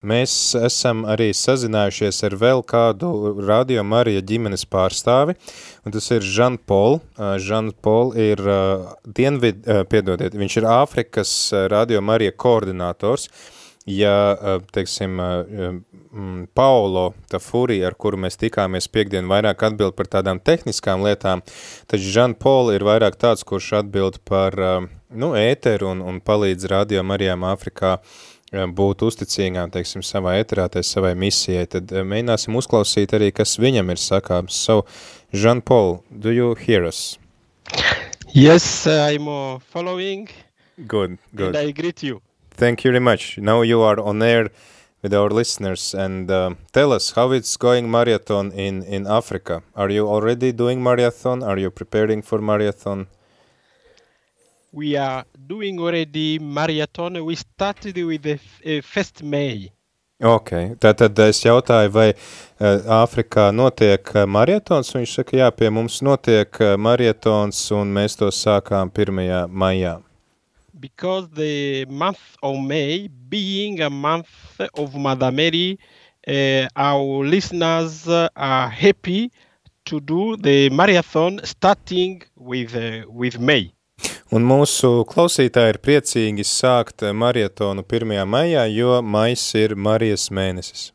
Mēs esam arī sazinājušies ar vēl kādu Radio Marija ģimenes pārstāvi, un tas ir Žan Pol. Žan Pol ir dienvid, piedodiet, viņš ir Āfrikas Radio Marija koordinators. Ja, teiksim, Paulo Tafuri, ar kuru mēs tikāmies piekdien, vairāk atbild par tādām tehniskām lietām, tad Žan Pol ir vairāk tāds, kurš atbild par, nu, ēteru un, un palīdz Radio Marijām Āfrikā būt uzticīgām, teiksim, savā eterātē, savai misijai, tad mēģināsim uzklausīt arī, kas viņam ir sakāms. So, Jean-Paul, do you hear us? Yes, I'm uh, following. Good, good. And I greet you. Thank you very much. Now you are on air with our listeners and uh, tell us how it's going marathon in, in Africa. Are you already doing marathon? Are you preparing for marathon? We are doing already marathon. We started with the uh, first May. Ok, tātad es jautāju, vai uh, Āfrikā notiek uh, marietons, un viņš saka, jā, pie mums notiek uh, marietons, un mēs to sākām 1. maijā. Because the month of May, being a month of Mother Mary, uh, our listeners are happy to do the marathon starting with, uh, with May. Un mūsu klausītāji ir priecīgi sākt marietonu 1. maijā, jo mais ir Marijas mēnesis.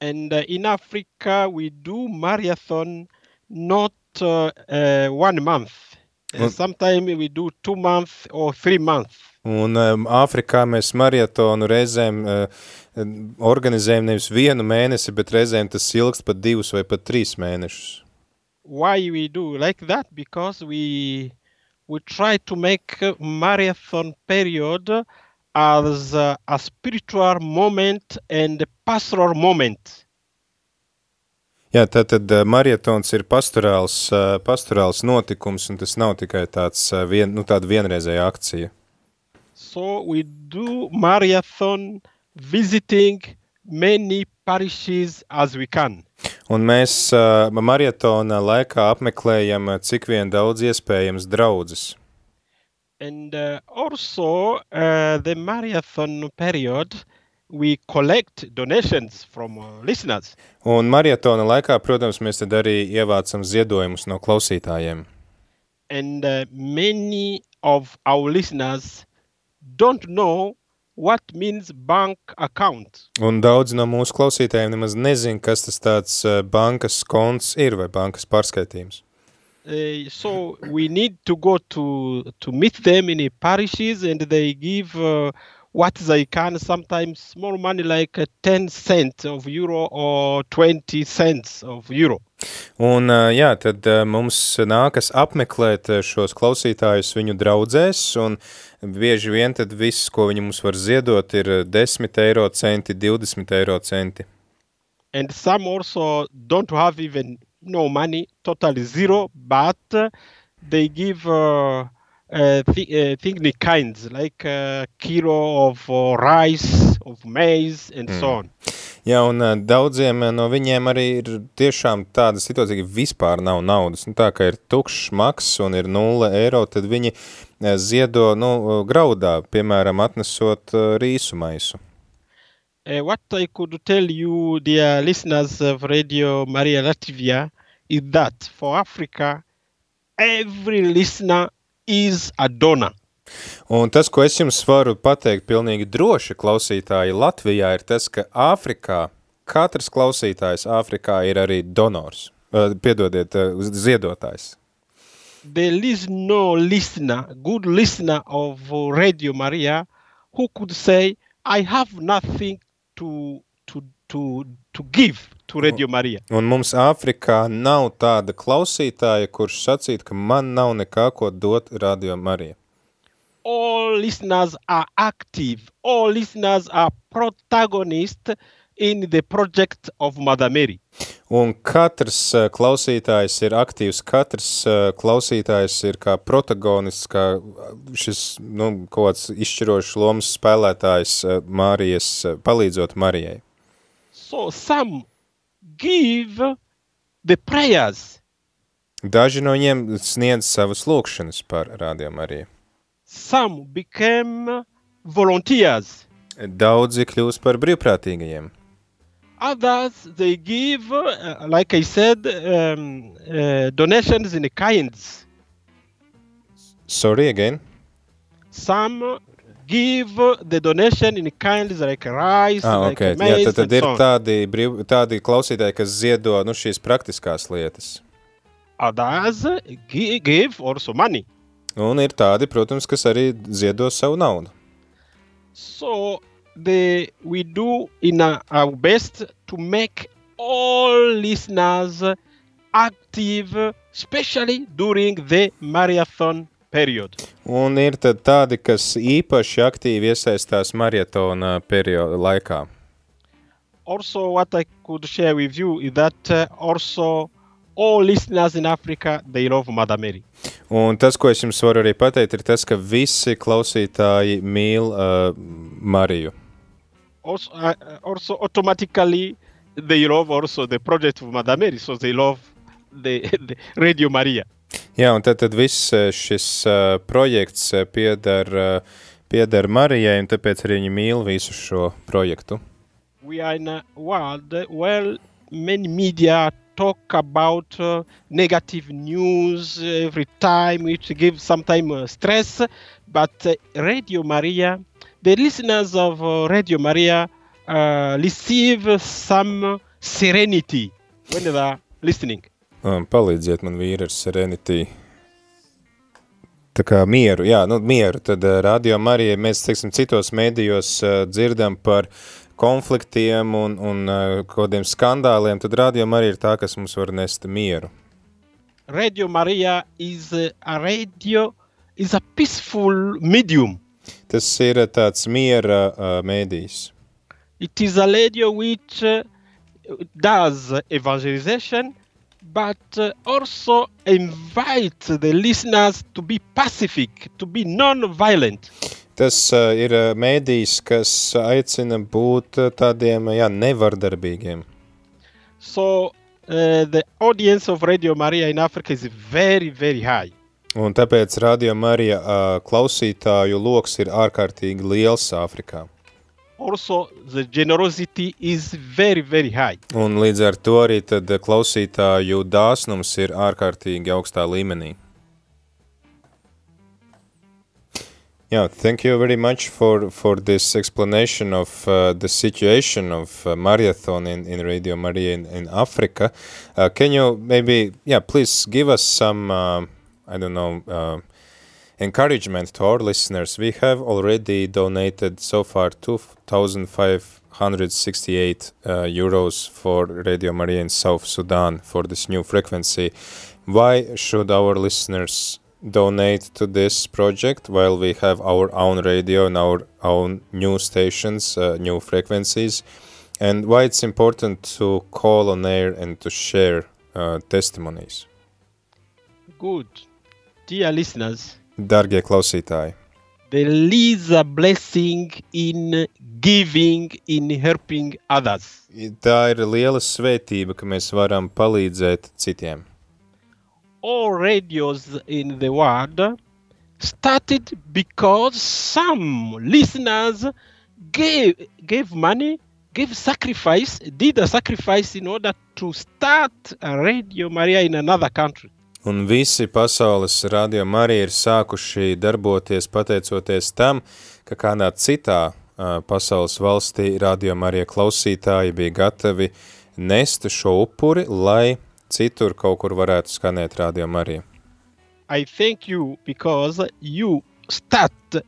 And uh, in Africa we do marathon not uh, uh, one month. Uh, sometimes we do two months or three months. Un um, Āfrikā mēs marietonu reizēm uh, organizējam nevis vienu mēnesi, bet reizēm tas ilgst pat divus vai pat trīs mēnešus. Why we do like that? Because we we try to make marathon period as a, a spiritual moment and a pastoral moment. Jā, tātad marietons ir pastorāls, pastorāls notikums, un tas nav tikai tāds vien, nu, tāda vienreizēja akcija. So we do marathon visiting many parishes as we can. Un mēs uh, marietona laikā apmeklējam cik vien daudz iespējams draudzes. And uh, also uh, the marathon period we collect donations from uh, listeners. Un marietona laikā, protams, mēs tad arī ievācam ziedojumus no klausītājiem. And uh, many of our listeners don't know what means bank account. Un daudz no mūsu klausītājiem nemaz nezin, kas tas tāds uh, bankas konts ir vai bankas pārskaitījums. Uh, so we need to go to to meet them in the parishes and they give uh, what they can sometimes small money like uh, 10 cents of euro or 20 cents of euro. Un jā, tad mums nākas apmeklēt šos klausītājus viņu draudzēs, un bieži vien tad viss, ko viņi mums var ziedot, ir 10 eiro centi, 20 eiro centi. And some also don't have even no money, totally zero, but they give uh, uh, th uh, kinds, like a kilo of uh, rice, of maize, and mm. so on. Jā, un daudziem no viņiem arī ir tiešām tāda situācija, ka vispār nav naudas. Nu, tā kā ir tukšs maks un ir 0 eiro, tad viņi ziedo nu, graudā, piemēram, atnesot rīsu maisu. Uh, what I could tell you, dear listeners of Radio Maria Latvia, is that for Africa, every listener is a donor. Un tas, ko es jums varu pateikt pilnīgi droši klausītāji Latvijā, ir tas, ka Āfrikā, katrs klausītājs Āfrikā ir arī donors, piedodiet, ziedotājs. There is no listener, good listener of Radio Maria who could say, I have nothing to, to, to, to give to Radio Maria. Un mums Āfrikā nav tāda klausītāja, kurš sacīt, ka man nav nekā, ko dot Radio Marija. All listeners are active. All listeners are protagonists in the project of Mother Mary. Un katrs uh, klausītājs ir aktīvs, katrs uh, klausītājs ir kā protagonists, kā šis, nu, kaut kāds izšķirošs lomas spēlētājs uh, Mārijas, palīdzot Marijai. So some give the prayers. Daži no viņiem sniedz savas lūkšanas par Radio Mariju. Some became volunteers. Daudzi kļūst par brīvprātīgajiem. Others, they give, uh, like I said, um, uh, donations in kinds. Sorry again. Some give the donation in kinds like rice, Ah, like ok. Jā, maize, tad, tad ir tādi, brīv, tādi klausītāji, kas ziedo nu, šīs praktiskās lietas. Others gi- give also money. Un ir tādi, protams, kas arī ziedo savu naudu. So the we do in our best to make all listeners active, especially during the marathon period. Un ir tad tādi, kas īpaši aktīvi iesaistās marietona perioda laikā. Also, what I could share with you is that uh, also all listeners in Africa they love Mother Mary. Un tas, ko es jums varu arī pateikt, ir tas, ka visi klausītāji mīl uh, Mariju. Also, uh, also automatically they love also the project of Mother Mary, so they love the, the Radio Maria. Jā, un tad, tad viss eh, šis uh, projekts eh, pieder, uh, pieder Marijai, un tāpēc arī viņi mīl visu šo projektu. we are in a world where many media talk about uh, negative news every time, which gives sometimes uh, stress. But uh, Radio Maria, the listeners of uh, Radio Maria uh, receive some serenity when they are listening. Um, palīdziet man vīri ar Serenity. Tā kā mieru, jā, nu mieru, tad uh, radio Marija, mēs, teiksim, citos mēdījos uh, dzirdam par konfliktiem un, un uh, kodiem skandāliem, tad radio Marija ir tā, kas mums var nest mieru. Radio Maria is a radio, is a peaceful medium. Tas ir tāds miera uh, mēdījis. It is a radio which uh, does evangelization, but uh, also invites the listeners to be pacific, to be non-violent. Tas uh, ir uh, mēdījis, kas aicina būt uh, tādiem, jā, nevardarbīgiem. So uh, the audience of Radio Maria in Africa is very, very high. Un tāpēc Radio Marija uh, klausītāju loks ir ārkārtīgi liels Āfrikā. Also, the generosity is very, very high. Un līdz ar to arī tad klausītāju dāsnums ir ārkārtīgi augstā līmenī. Yeah, thank you very much for, for this explanation of uh, the situation of uh, marathon in, in Radio Maria in, in Africa. Uh, can you maybe, yeah, please give us some, uh, I don't know, uh, encouragement to our listeners. We have already donated so far 2,568 uh, euros for Radio Maria in South Sudan for this new frequency. Why should our listeners donate to this project while we have our own radio and our own new stations, uh, new frequencies? And why it's important to call on air and to share uh, testimonies? Good. Dear listeners, Dargie klausītāji, there is a blessing in giving, in helping others. tā ir liela svētība, ka mēs varam palīdzēt citiem. all radios in the world started because some listeners gave gave money, gave sacrifice, did a sacrifice in order to start a Radio Maria in another country. Un visi pasaules radio Marija ir sākuši darboties pateicoties tam, ka kādā citā pasaules valstī radio Marija klausītāji bija gatavi nest šo upuri, lai citur kaut kur varētu skanēt radio Marija. I thank you because you start,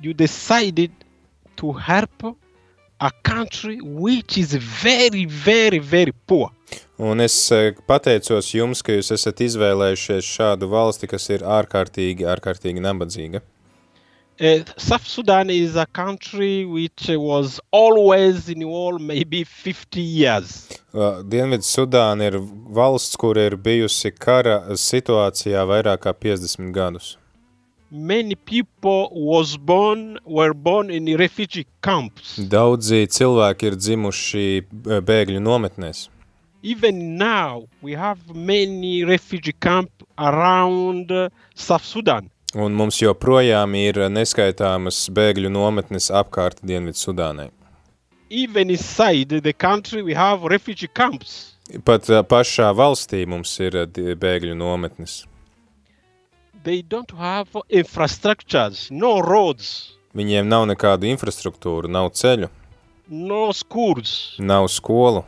you decided to help a country which is very, very, very poor. Un es eh, pateicos jums, ka jūs esat izvēlējušies šādu valsti, kas ir ārkārtīgi, ārkārtīgi nabadzīga. Uh, South Sudan is a country which was always in war, maybe 50 years. Uh, Dienvidu Sudāna ir valsts, kur ir bijusi kara situācijā vairāk kā 50 gadus. Many people was born were born in refugee camps. Daudzi cilvēki ir dzimuši eh, bēgļu nometnēs. Even now, we have many refugee camp around uh, South Sudan. Un mums joprojām ir neskaitāmas bēgļu nometnes apkārt Dienvidu Sudānai. Even inside the country, we have refugee camps. Pat ā, pašā valstī mums ir di- bēgļu nometnes. They don't have infrastructures, no roads, Viņiem nav nekādu infrastruktūru, nav ceļu, no schools, nav skolu,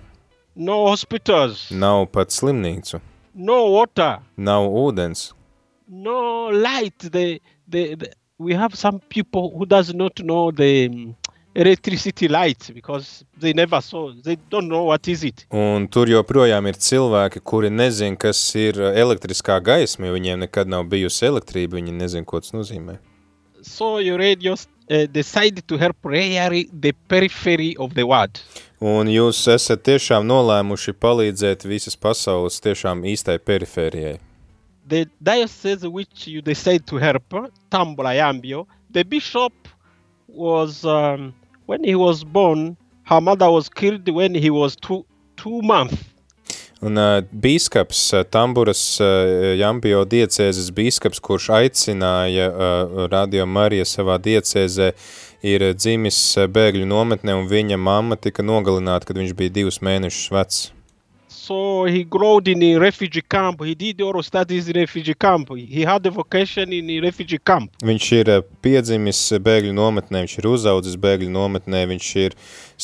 no hospitals, nav pat slimnīcu, no water, nav ūdens. no light. They, they, they, we have some people who does not know the electricity light because they never saw. They don't know what is it. Un tur joprojām ir cilvēki, kuri nezin, kas ir elektriskā gaisma, jo viņiem nekad nav bijusi elektrība, viņi nezin, ko tas nozīmē. So your radios uh, to help really the periphery of the world. Un jūs esat tiešām nolēmuši palīdzēt visas pasaules tiešām īstai perifērijai. The diocese which you decide to help, Yambio, the bishop was um, when he was born. Her mother was killed when he was two two months. Un uh, bīskaps, uh, Tamburas uh, Jambio diecēzes bīskaps, kurš aicināja uh, Radio Marija savā diecēzē, ir dzimis bēgļu nometnē, un viņa mamma tika nogalināta, kad viņš bija divus mēnešus vecs. So he growed in a refugee camp. He did oral studies in refugee camp. He had a vocation in a refugee camp. Viņš ir uh, piedzimis bēgļu nometnē, viņš ir uzaudzis bēgļu nometnē, viņš ir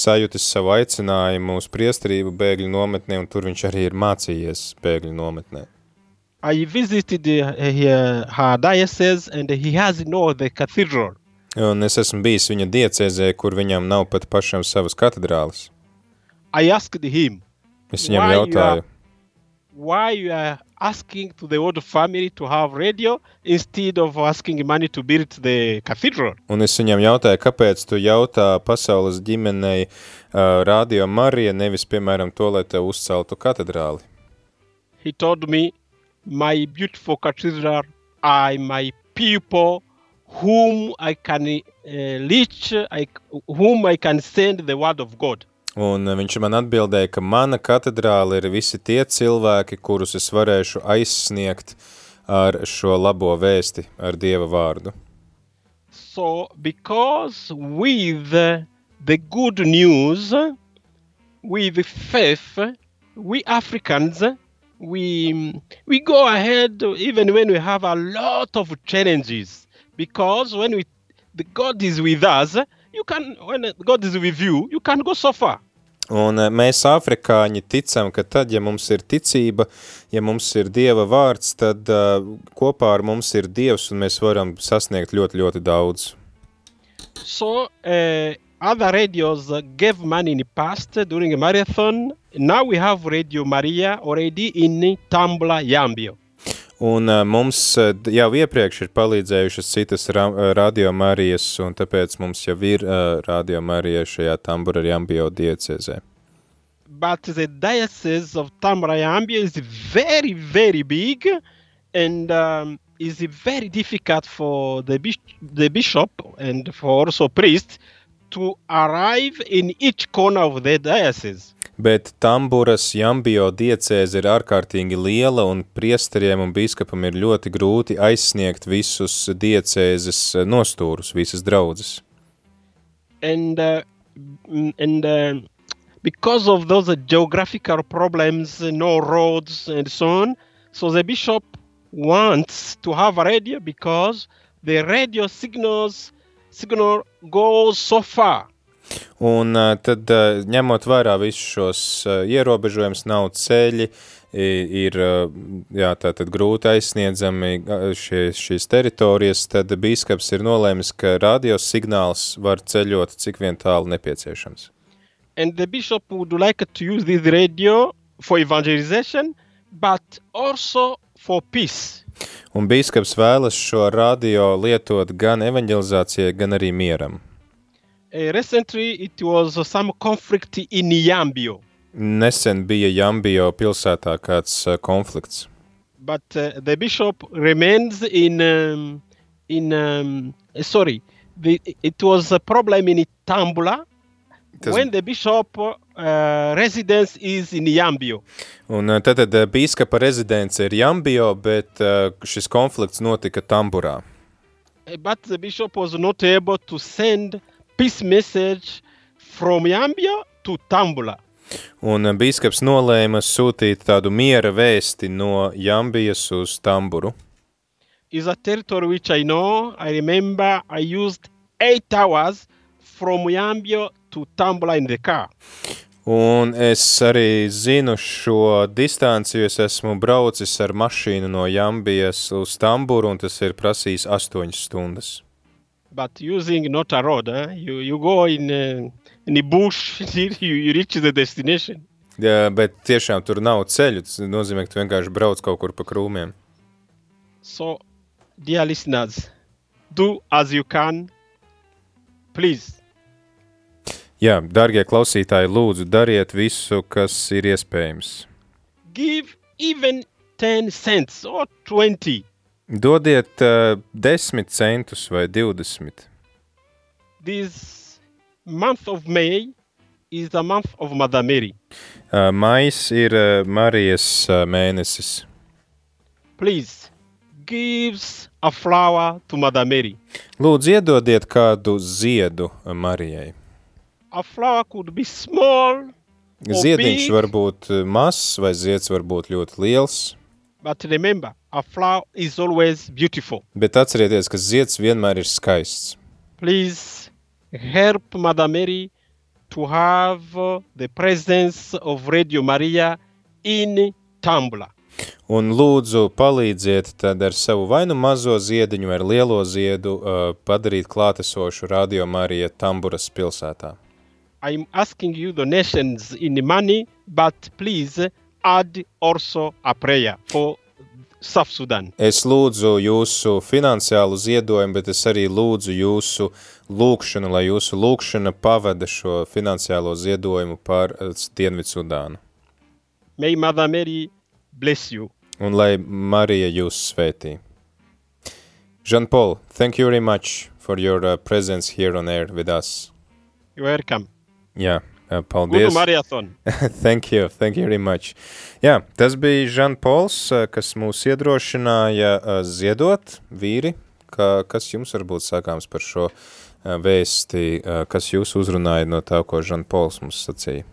sajūtis savu aicinājumu uz priesterību bēgļu nometnē, un tur viņš arī ir mācījies bēgļu nometnē. I visited uh, her, her diocese and he has no the cathedral. Un es esmu bijis viņa diecēzē, kur viņam nav pat pašam savas katedrāles. I asked him, Es viņam Why you jautāju, why you are asking to the old family to have radio instead of asking money to build the cathedral? un es viņam jautāju, kāpēc tu jautā pasaules ģimenei uh, Radio Marija, nevis, piemēram, to, lai tev uzceltu katedrāli. He told me, my beautiful cathedral are my people whom I can uh, reach, I, whom I can send the word of God. Un uh, viņš man atbildēja, ka mana katedrāle ir visi tie cilvēki, kurus es varēšu aizsniegt ar šo labo vēsti, ar Dieva vārdu. So, because with the good news, with faith, we Africans, we we go ahead even when we have a lot of challenges. Because when we the God is with us, you can when God is with you, you can go so far. Un uh, mēs, afrikāņi, ticam, ka tad, ja mums ir ticība, ja mums ir Dieva vārds, tad uh, kopā ar mums ir Dievs, un mēs varam sasniegt ļoti, ļoti daudz. So uh, other radios gave money in the past during a marathon. Now we have Radio Maria already in Tambla Yambio. Un mums jau iepriekš ir palīdzējušas citas ra radio Marijas, un tāpēc mums jau ir uh, radio Marija šajā Tambura Jambio diecezē. But the diocese of Tambla Yambio is very, very big and um, is very difficult for the, bis- the bishop and for also priest to arrive in each corner of the diocese. Bet Tamburas Jambio diecēze ir ārkārtīgi liela, un priesteriem un bīskapam ir ļoti grūti aizsniegt visus diecēzes nostūrus, visas draudzes. and uh, and uh, because of those geographical problems, no roads and so on, so the bishop wants to have a radio because the radio signals signal goes so far. Un tad, ņemot vērā visus šos ierobežojumus, nav ceļi, ir jā, tātad grūti aizsniedzami šie, šīs teritorijas, tad bīskaps ir nolēmis, ka radiosignāls var ceļot cik vien tālu nepieciešams. And the bishop would like to use this radio for evangelization, but also for peace. Un bīskaps vēlas šo radio lietot gan evanģelizācijai, gan arī mieram. Uh, recently, it was some conflict in Yambio. Nesen bija Jambio pilsētā kāds uh, konflikts, but uh, the bishop remains in um, in um, sorry the, it was a problem in Tambula Tas- when the bishop uh, residence is in Yambio Un tad, tad uh, bīskapa rezidence ir Jambio, bet uh, šis konflikts notika Tamburā. but the bishop was not able to send peace message from Yambio to Tambula. Un uh, bīskaps nolēma sūtīt tādu miera vēsti no Jambijas uz Tamburu. Is a territory which I know. I remember I used eight hours from Yambio to Tambula in the car. Un es arī zinu šo distanci, jo es esmu braucis ar mašīnu no Jambijas uz Tamburu, un tas ir prasījis astoņas stundas. But using not a road, eh? you, you go in, uh, in the bush, you, you reach the destination. Ja, bet tiešām tur nav ceļu, tas nozīmē, ka tu vienkārši brauc kaut kur pa krūmiem. So, dear listeners, do as you can. Please, Jā, dargie klausītāji, lūdzu, dariet visu, kas ir iespējams. give even 10 cents or 20. Dodiet uh, 10 centus vai 20. This month of May is the month of Mother Mary. Uh, mais ir uh, Marijas uh, mēnesis. Please, gives a flower to Mother Mary. Lūdzu, iedodiet kādu ziedu Marijai. A flower could be small, Ziediņš var būt mazs vai zieds var būt ļoti liels, but remember, a flower is always beautiful. bet atcerieties, ka zieds vienmēr ir skaists. Please help Mother Mary to have the presence of Radio Maria in Tambula. Un lūdzu palīdziet tad ar savu vai nu mazo ziediņu vai lielo ziedu uh, padarīt klātesošu Radio Marija Tamburas pilsētā. I'm asking you donations in money, but please add also a prayer for South Sudan. Es lūdzu jūsu finansiālu ziedojumu, bet es arī lūdzu jūsu lūkšanu, lai jūsu lūkšana pavada šo finansiālo ziedojumu par uh, Dienvidsudānu. May Mother Mary bless you. Un lai Marija jūs svētī. Jean-Paul, thank you very much for your uh, presence here on air with us. You're welcome. Good paldies. marathon. thank you, thank you very much. Jā, tas bija Žan-Pols, uh, kas mūs iedrošināja uh, ziedot vīri. Ka, kas jums varbūt sakāms par šo uh, vēsti, uh, kas jūs uzrunāja no tā, ko Žan-Pols mums sacīja?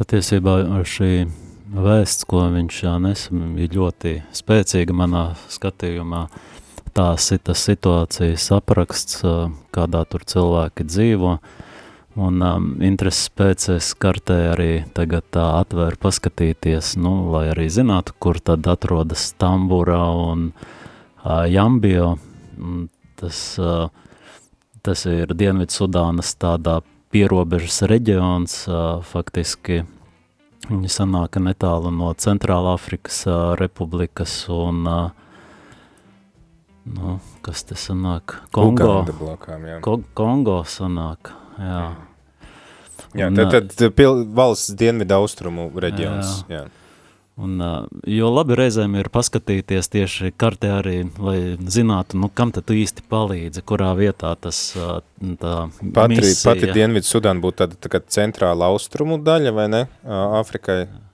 Patiesībā šī vēsts, ko viņš nes, bija ļoti spēcīga manā skatījumā. Tās ir tas situācijas apraksts, kādā tur cilvēki dzīvo. Un um, intereses pēc es kartē arī tagad tā atvēru paskatīties, nu, lai arī zinātu, kur tad atrodas Tambura un uh, Jambio. Un Tas, uh, tas ir Dienvidu Sudānas tādā pierobežas reģions, uh, faktiski Viņi sanāk netālu no Centrāla Afrikas uh, Republikas un, uh, nu, kas te sanāk, Kongo, blokām, jā. Ko, Kongo sanāk, jā. Jā, Un, tad, tad pil, valsts dienvidu austrumu reģions. Jā. Jā. Un, jo labi reizēm ir paskatīties tieši kartē arī, lai zinātu, nu, kam tad tu īsti palīdzi, kurā vietā tas tā Pati, misija. pati Dienvidu Sudāna būtu tāda tā kā centrāla austrumu daļa, vai ne? Āfrikai. Jā,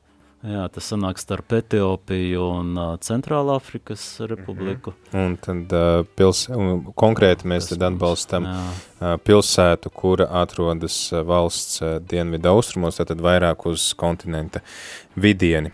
tas sanāk starp Etiopiju un uh, Centrāla Afrikas Republiku. Un tad uh, pils, un konkrēti mēs tad atbalstam Jā. uh, pilsētu, kura atrodas valsts uh, dienvidu austrumos, tātad vairāk uz kontinenta vidieni.